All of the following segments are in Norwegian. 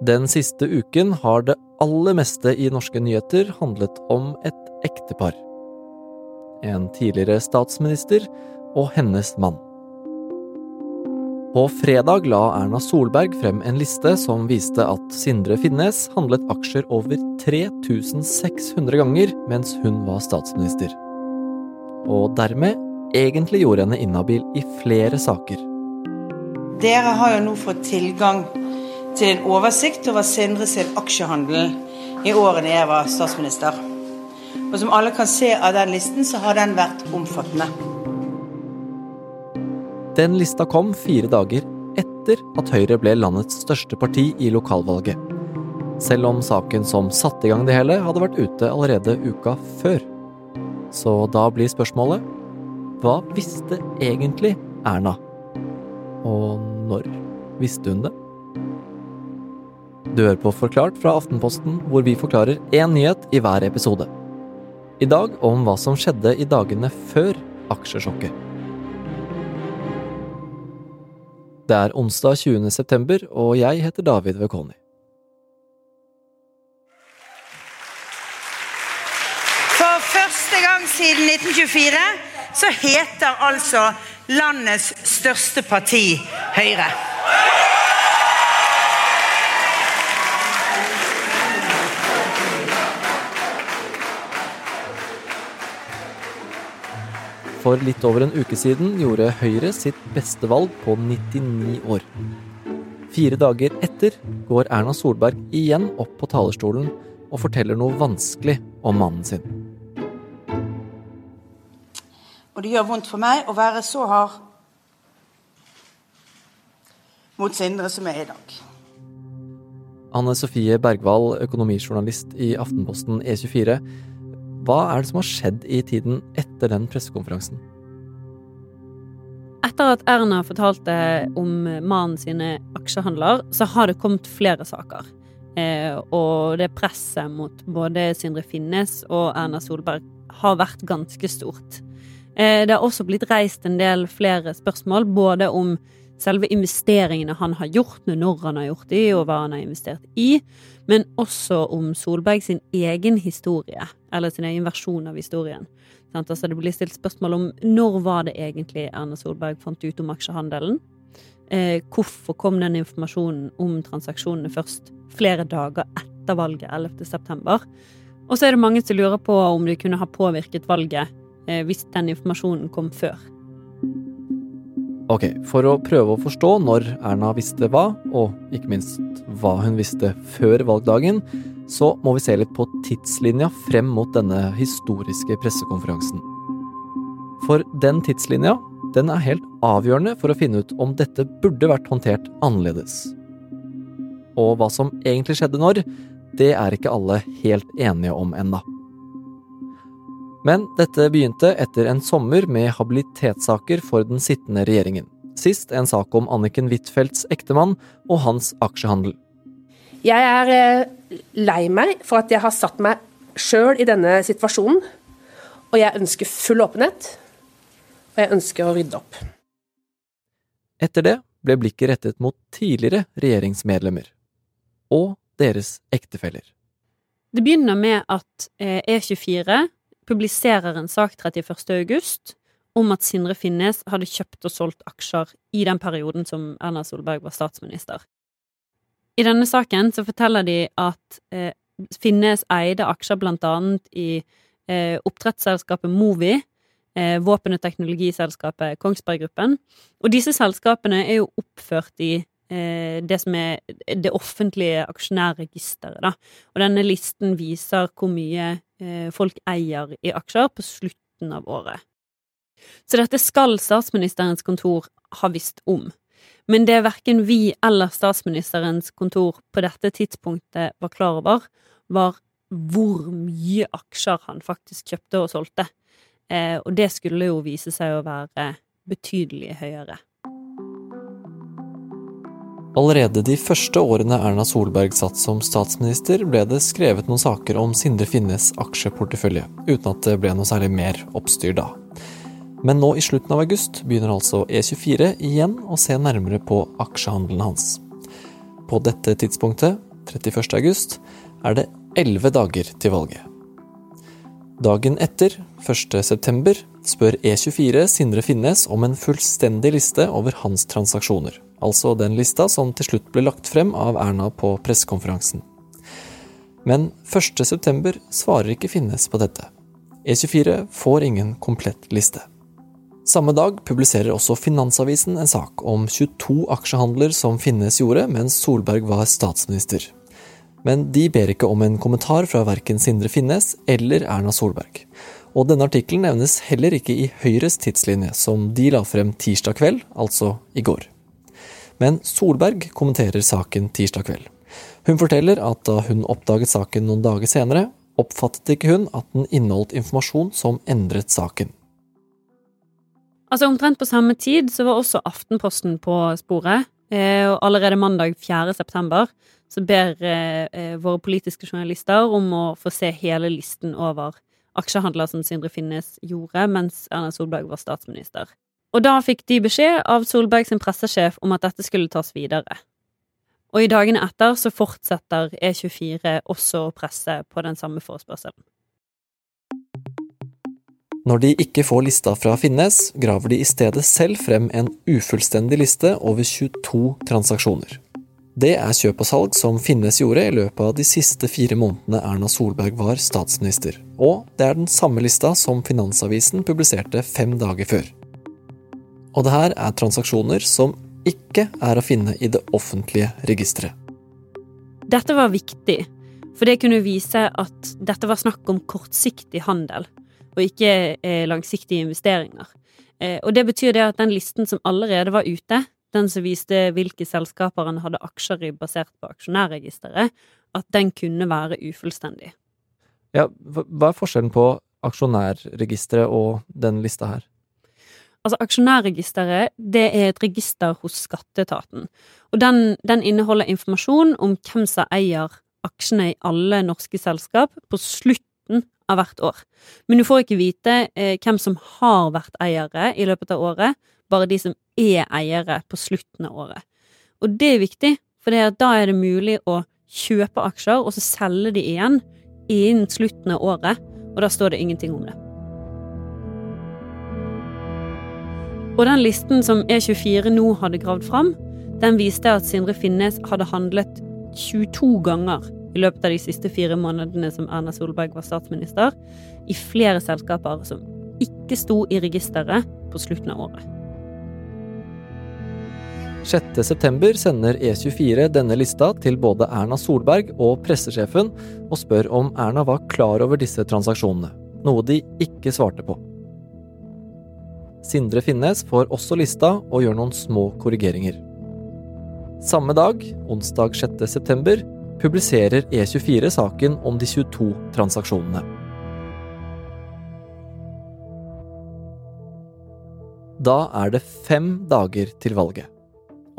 Den siste uken har det aller meste i norske nyheter handlet om et ektepar. En tidligere statsminister og hennes mann. På fredag la Erna Solberg frem en liste som viste at Sindre Finnes handlet aksjer over 3600 ganger mens hun var statsminister. Og dermed egentlig gjorde henne inhabil i flere saker. Dere har jo nå fått tilgang til en oversikt over Sindre sin aksjehandel i årene jeg var statsminister. Og som alle kan se av den listen, så har den vært omfattende. Den lista kom fire dager etter at Høyre ble landets største parti i lokalvalget. Selv om saken som satte i gang det hele, hadde vært ute allerede uka før. Så da blir spørsmålet hva visste egentlig Erna? Og når visste hun det? Du hører på Forklart fra Aftenposten, hvor vi forklarer én nyhet i hver episode. I dag om hva som skjedde i dagene før aksjesjokket. Det er onsdag 20. september, og jeg heter David Vekoni. For første gang siden 1924 så heter altså landets største parti Høyre. For litt over en uke siden gjorde Høyre sitt beste valg på 99 år. Fire dager etter går Erna Solberg igjen opp på talerstolen og forteller noe vanskelig om mannen sin. Og det gjør vondt for meg å være så hard mot Sindre som jeg er i dag. Anne Sofie Bergwall, økonomijournalist i Aftenposten E24. Hva er det som har skjedd i tiden etter den pressekonferansen? Etter at Erna fortalte om mannen sine aksjehandler, så har det kommet flere saker. Eh, og det presset mot både Sindre Finnes og Erna Solberg har vært ganske stort. Eh, det har også blitt reist en del flere spørsmål, både om selve investeringene han har gjort, når han har gjort de, og hva han har investert i, men også om Solberg sin egen historie, eller sin egen versjon av historien. Altså det blir stilt spørsmål om når var det egentlig Erna Solberg fant ut om aksjehandelen? Eh, hvorfor kom den informasjonen om transaksjonene først flere dager etter valget 11. september? Og så er det mange som lurer på om det kunne ha påvirket valget eh, hvis den informasjonen kom før. Ok, for å prøve å forstå når Erna visste hva, og ikke minst hva hun visste før valgdagen, så må vi se litt på tidslinja frem mot denne historiske pressekonferansen. For den tidslinja, den er helt avgjørende for å finne ut om dette burde vært håndtert annerledes. Og hva som egentlig skjedde når, det er ikke alle helt enige om ennå. Men dette begynte etter en sommer med habilitetssaker for den sittende regjeringen. Sist en sak om Anniken Huitfeldts ektemann og hans aksjehandel. Jeg er eh, lei meg for at jeg har satt meg sjøl i denne situasjonen. Og jeg ønsker full åpenhet, og jeg ønsker å rydde opp. Etter det ble blikket rettet mot tidligere regjeringsmedlemmer. Og deres ektefeller. Det begynner med at E24 publiserer en sak 31. august om at Sindre Finnes hadde kjøpt og solgt aksjer i den perioden som Erna Solberg var statsminister. I denne saken så forteller de at eh, Finnes eide aksjer blant annet i eh, oppdrettsselskapet Movi, eh, våpen- og teknologiselskapet Kongsberg Gruppen, og disse selskapene er jo oppført i eh, det som er det offentlige aksjonærregisteret, da. Og denne listen viser hvor mye Eh, folk eier i aksjer på slutten av året. Så dette skal statsministerens kontor ha visst om. Men det verken vi eller statsministerens kontor på dette tidspunktet var klar over, var hvor mye aksjer han faktisk kjøpte og solgte. Eh, og det skulle jo vise seg å være betydelig høyere. Allerede de første årene Erna Solberg satt som statsminister, ble det skrevet noen saker om Sindre Finnes aksjeportefølje, uten at det ble noe særlig mer oppstyr da. Men nå i slutten av august begynner altså E24 igjen å se nærmere på aksjehandelen hans. På dette tidspunktet 31. august, er det elleve dager til valget. Dagen etter, 1. september, spør E24 Sindre Finnes om en fullstendig liste over hans transaksjoner. Altså den lista som til slutt ble lagt frem av Erna på pressekonferansen. Men 1. september svarer ikke Finnes på dette. E24 får ingen komplett liste. Samme dag publiserer også Finansavisen en sak om 22 aksjehandler som Finnes gjorde mens Solberg var statsminister. Men de ber ikke om en kommentar fra verken Sindre Finnes eller Erna Solberg. Og denne artikkelen nevnes heller ikke i Høyres tidslinje, som de la frem tirsdag kveld, altså i går. Men Solberg kommenterer saken tirsdag kveld. Hun forteller at da hun oppdaget saken noen dager senere, oppfattet ikke hun at den inneholdt informasjon som endret saken. Altså Omtrent på samme tid så var også Aftenposten på sporet. Eh, og allerede mandag 4. september så ber eh, eh, våre politiske journalister om å få se hele listen over aksjehandler som Sindre Finnes gjorde mens Erna Solberg var statsminister. Og da fikk de beskjed av Solberg sin pressesjef om at dette skulle tas videre. Og i dagene etter så fortsetter E24 også å presse på den samme forespørselen. Når de ikke får lista fra Finnes, graver de i stedet selv frem en ufullstendig liste over 22 transaksjoner. Det er kjøp og salg som Finnes gjorde i løpet av de siste fire månedene Erna Solberg var statsminister. Og det er den samme lista som Finansavisen publiserte fem dager før. Og det her er transaksjoner som ikke er å finne i det offentlige registeret. Dette var viktig, for det kunne vise at dette var snakk om kortsiktig handel, og ikke eh, langsiktige investeringer. Eh, og det betyr det at den listen som allerede var ute, den som viste hvilke selskaper han hadde aksjer i basert på aksjonærregisteret, at den kunne være ufullstendig. Ja, hva er forskjellen på aksjonærregisteret og den lista her? Altså, Aksjonærregisteret det er et register hos skatteetaten. Og den, den inneholder informasjon om hvem som eier aksjene i alle norske selskap på slutten av hvert år. Men du får ikke vite eh, hvem som har vært eiere i løpet av året, bare de som er eiere på slutten av året. Og det er viktig, for da er det mulig å kjøpe aksjer og så selge de igjen innen slutten av året, og da står det ingenting om det. Og den listen som E24 nå hadde gravd fram, den viste at Sindre Finnes hadde handlet 22 ganger i løpet av de siste fire månedene som Erna Solberg var statsminister, i flere selskaper som ikke sto i registeret på slutten av året. 6.9 sender E24 denne lista til både Erna Solberg og pressesjefen, og spør om Erna var klar over disse transaksjonene, noe de ikke svarte på. Sindre Finnes får også lista og gjør noen små korrigeringer. Samme dag, onsdag 6.9, publiserer E24 saken om de 22 transaksjonene. Da er det fem dager til valget.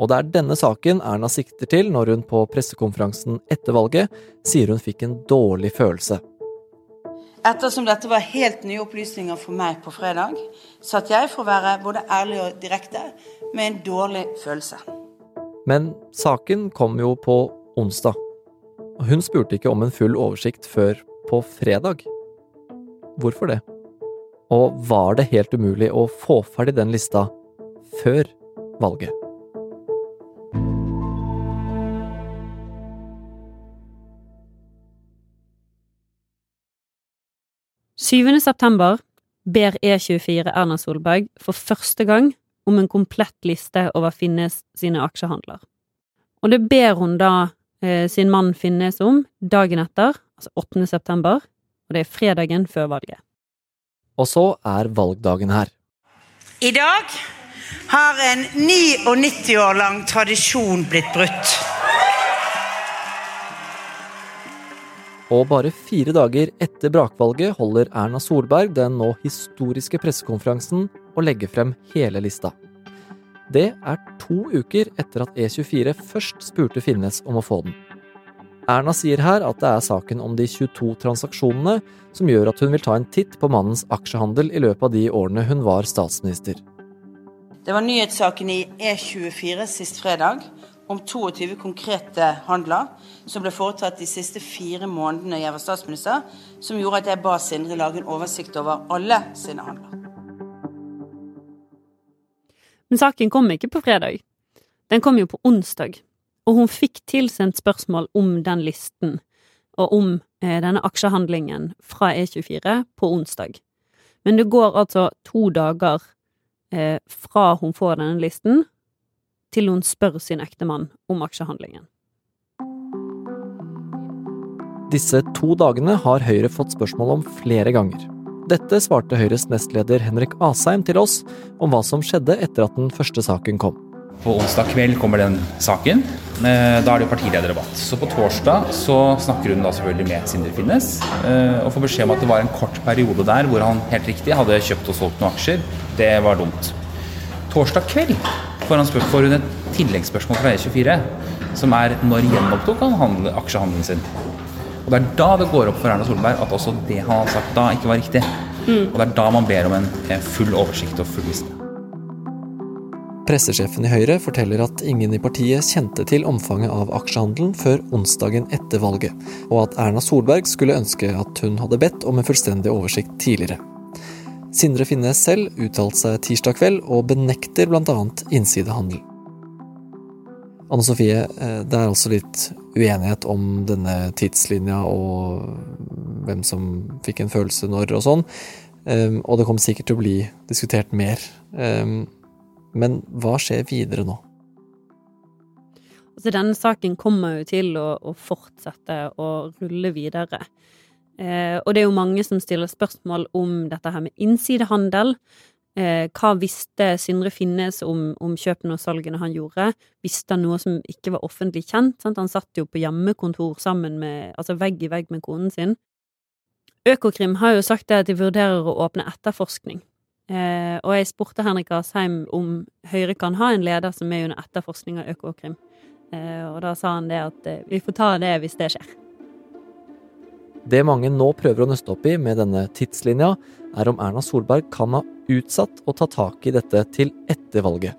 Og det er denne saken Erna sikter til når hun på pressekonferansen etter valget sier hun fikk en dårlig følelse. Ettersom dette var helt nye opplysninger for meg på fredag, satt jeg, for å være både ærlig og direkte, med en dårlig følelse. Men saken kom jo på onsdag. Hun spurte ikke om en full oversikt før på fredag. Hvorfor det? Og var det helt umulig å få ferdig den lista før valget? 7. september ber E24 Erna Solberg for første gang om en komplett liste over Finnes sine aksjehandler. Og det ber hun da sin mann Finnes om dagen etter, altså 8. september, og det er fredagen før valget. Og så er valgdagen her. I dag har en 99 år lang tradisjon blitt brutt. Og bare fire dager etter brakvalget holder Erna Solberg den nå historiske pressekonferansen og legger frem hele lista. Det er to uker etter at E24 først spurte Finnes om å få den. Erna sier her at det er saken om de 22 transaksjonene som gjør at hun vil ta en titt på mannens aksjehandel i løpet av de årene hun var statsminister. Det var nyhetssaken i E24 sist fredag om 22 konkrete handler som ble foretatt de siste fire månedene jeg var statsminister, som gjorde at jeg ba Sindre lage en oversikt over alle sine handler. Men saken kom ikke på fredag. Den kom jo på onsdag, og hun fikk tilsendt spørsmål om den listen og om eh, denne aksjehandlingen fra E24 på onsdag. Men det går altså to dager eh, fra hun får denne listen, til hun spør sin ektemann om aksjehandlingen. Disse to dagene har Høyre fått spørsmål om flere ganger. Dette svarte Høyres nestleder Henrik Asheim til oss om hva som skjedde etter at den første saken kom. På onsdag kveld kommer den saken. Eh, da er det partilederdebatt. Så på torsdag så snakker hun da selvfølgelig med Sindre Finnes eh, og får beskjed om at det var en kort periode der hvor han helt riktig hadde kjøpt og solgt noen aksjer. Det var dumt. Torsdag kveld får hun et tilleggsspørsmål fra E24 som er når gjenopptok han aksjehandelen sin. Og Det er da det går opp for Erna Solberg at også det han har sagt da, ikke var riktig. Mm. Og Det er da man ber om en full oversikt og full liste. Pressesjefen i Høyre forteller at ingen i partiet kjente til omfanget av aksjehandelen før onsdagen etter valget, og at Erna Solberg skulle ønske at hun hadde bedt om en fullstendig oversikt tidligere. Sindre Finnes selv uttalte seg tirsdag kveld og benekter bl.a. innsidehandel. Anne Sofie, eh, det er altså litt uenighet om denne tidslinja og hvem som fikk en følelse når og sånn, eh, og det kommer sikkert til å bli diskutert mer. Eh, men hva skjer videre nå? Altså, denne saken kommer jo til å, å fortsette å rulle videre. Eh, og det er jo mange som stiller spørsmål om dette her med innsidehandel. Eh, hva visste Sindre Finnes om, om, kjøpene og salgene han gjorde? Visste han noe som ikke var offentlig kjent? Sant? Han satt jo på hjemmekontor sammen med, altså vegg i vegg med konen sin. Økokrim har jo sagt det at de vurderer å åpne etterforskning Eh, og jeg spurte Henrik Asheim om Høyre kan ha en leder som er under etterforskning av Økokrim. Eh, og da sa han det at eh, vi får ta det hvis det skjer. Det mange nå prøver å nøste opp i med denne tidslinja, er om Erna Solberg kan ha utsatt å ta tak i dette til etter valget.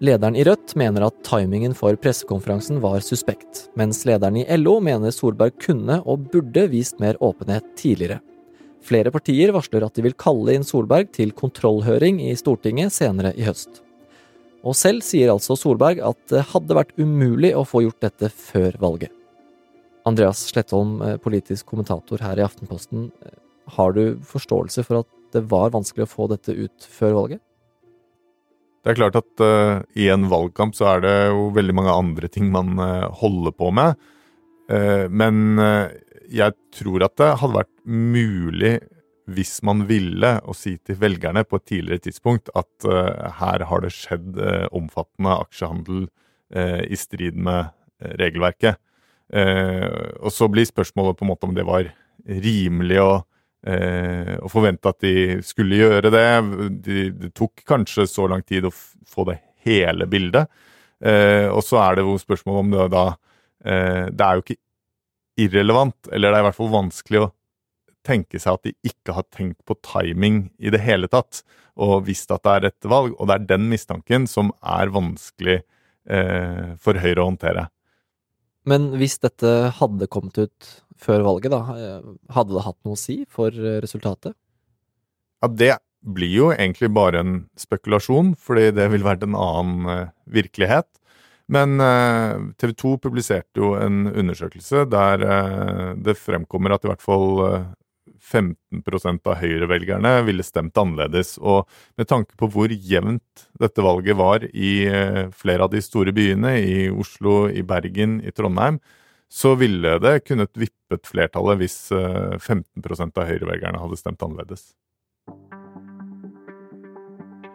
Lederen i Rødt mener at timingen for pressekonferansen var suspekt, mens lederen i LO mener Solberg kunne og burde vist mer åpenhet tidligere. Flere partier varsler at de vil kalle inn Solberg til kontrollhøring i Stortinget senere i høst. Og selv sier altså Solberg at det hadde vært umulig å få gjort dette før valget. Andreas Slettholm, eh, politisk kommentator her i Aftenposten. Eh, har du forståelse for at det var vanskelig å få dette ut før valget? Det er klart at uh, i en valgkamp så er det jo veldig mange andre ting man uh, holder på med. Uh, men jeg tror at det hadde vært mulig, hvis man ville, å si til velgerne på et tidligere tidspunkt at her har det skjedd omfattende aksjehandel i strid med regelverket. Og så blir spørsmålet på en måte om det var rimelig å, å forvente at de skulle gjøre det. De, det tok kanskje så lang tid å få det hele bildet. og så er det jo spørsmålet om det da Det er jo ikke irrelevant, eller det er i hvert fall vanskelig å tenke seg at de ikke har tenkt på timing i det hele tatt, og visst at det er et valg. Og det er den mistanken som er vanskelig eh, for Høyre å håndtere. Men hvis dette hadde kommet ut før valget, da, eh, hadde det hatt noe å si for eh, resultatet? Ja, det blir jo egentlig bare en spekulasjon, fordi det vil være en annen eh, virkelighet. Men TV 2 publiserte jo en undersøkelse der det fremkommer at i hvert fall 15 eh, av Høyre-velgerne ville stemt annerledes. Og med tanke på hvor jevnt dette valget var i flere av de store byene, i Oslo, i Bergen, i Trondheim, så ville det kunnet vippet flertallet hvis 15 av Høyre-velgerne hadde stemt annerledes.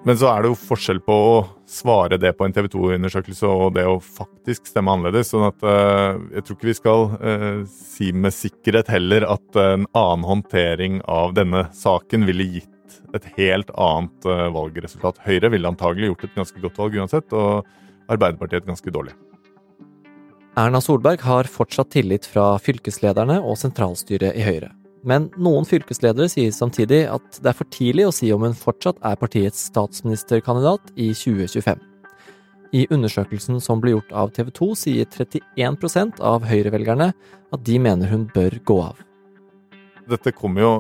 Men så er det jo forskjell på å svare det på en TV 2-undersøkelse og det å faktisk stemme annerledes. sånn at uh, jeg tror ikke vi skal uh, si med sikkerhet heller at en annen håndtering av denne saken ville gitt et helt annet uh, valgresultat. Høyre ville antagelig gjort et ganske godt valg uansett, og Arbeiderpartiet et ganske dårlig. Erna Solberg har fortsatt tillit fra fylkeslederne og sentralstyret i Høyre. Men noen fylkesledere sier samtidig at det er for tidlig å si om hun fortsatt er partiets statsministerkandidat i 2025. I undersøkelsen som ble gjort av TV 2, sier 31% av Høyre-velgerne at de mener hun bør gå av. Dette kommer jo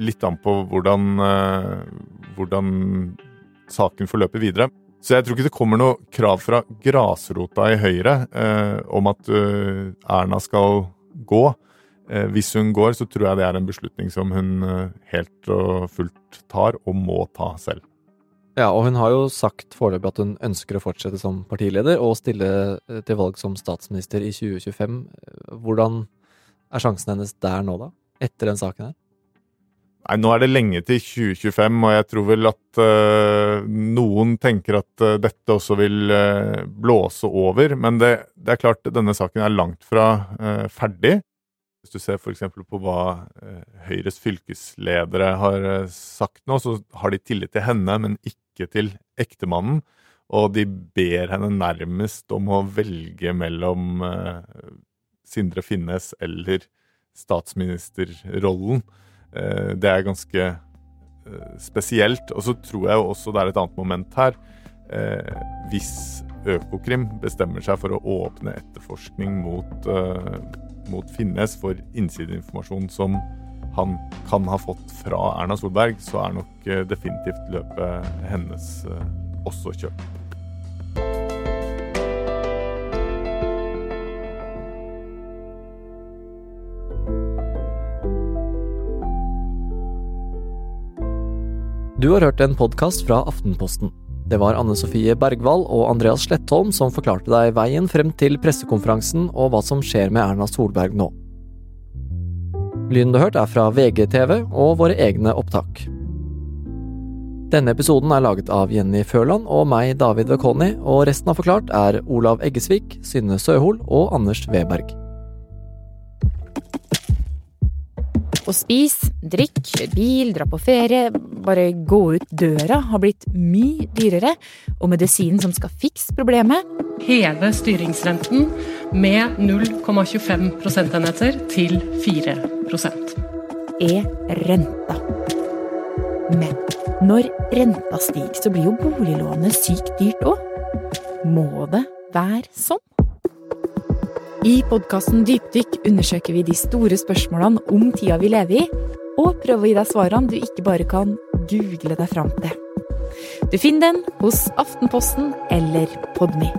litt an på hvordan, eh, hvordan saken forløper videre. Så jeg tror ikke det kommer noe krav fra grasrota i Høyre eh, om at uh, Erna skal gå. Eh, hvis hun går, så tror jeg det er en beslutning som hun uh, helt og fullt tar, og må ta selv. Ja, og hun har jo sagt foreløpig at hun ønsker å fortsette som partileder og stille til valg som statsminister i 2025. Hvordan er sjansen hennes der nå, da? Etter den saken her? Nei, Nå er det lenge til 2025, og jeg tror vel at uh, noen tenker at uh, dette også vil uh, blåse over. Men det, det, er klart denne saken er langt fra ferdig. Hvis du ser f.eks. på hva Høyres fylkesledere har sagt nå, så har de tillit til henne, men ikke til ektemannen, og de ber henne nærmest om å velge mellom uh, Sindre Finnes eller statsministerrollen. Det er ganske spesielt. Og så tror jeg også det er et annet moment her. hvis Økokrim bestemmer seg for å åpne etterforskning mot, mot Finnes for innsideinformasjon som han kan ha fått fra Erna Solberg, så er nok eh, definitivt løpet hennes eh, også kjørt. Du har hørt en podkast fra Aftenposten. Det var Anne Sofie Bergwall og Andreas Slettholm som forklarte deg veien frem til pressekonferansen og hva som skjer med Erna Solberg nå. Lyden du hørte hørt er fra VGTV og våre egne opptak. Denne episoden er laget av Jenny Førland og meg, David Vekoni, og resten av Forklart er Olav Eggesvik, Synne Søhol og Anders Weberg. Å spise, drikke, bil, dra på ferie, bare gå ut døra har blitt mye dyrere, og medisinen som skal fikse problemet Heve styringsrenten med 0,25 prosentenheter til 4% er renta. Men når renta stiger, så blir jo boliglånet sykt dyrt òg. Må det være sånn? I podkasten Dypdykk undersøker vi de store spørsmålene om tida vi lever i, og prøver å gi deg svarene du ikke bare kan google deg fram til. Du finner den hos Aftenposten eller Podmy.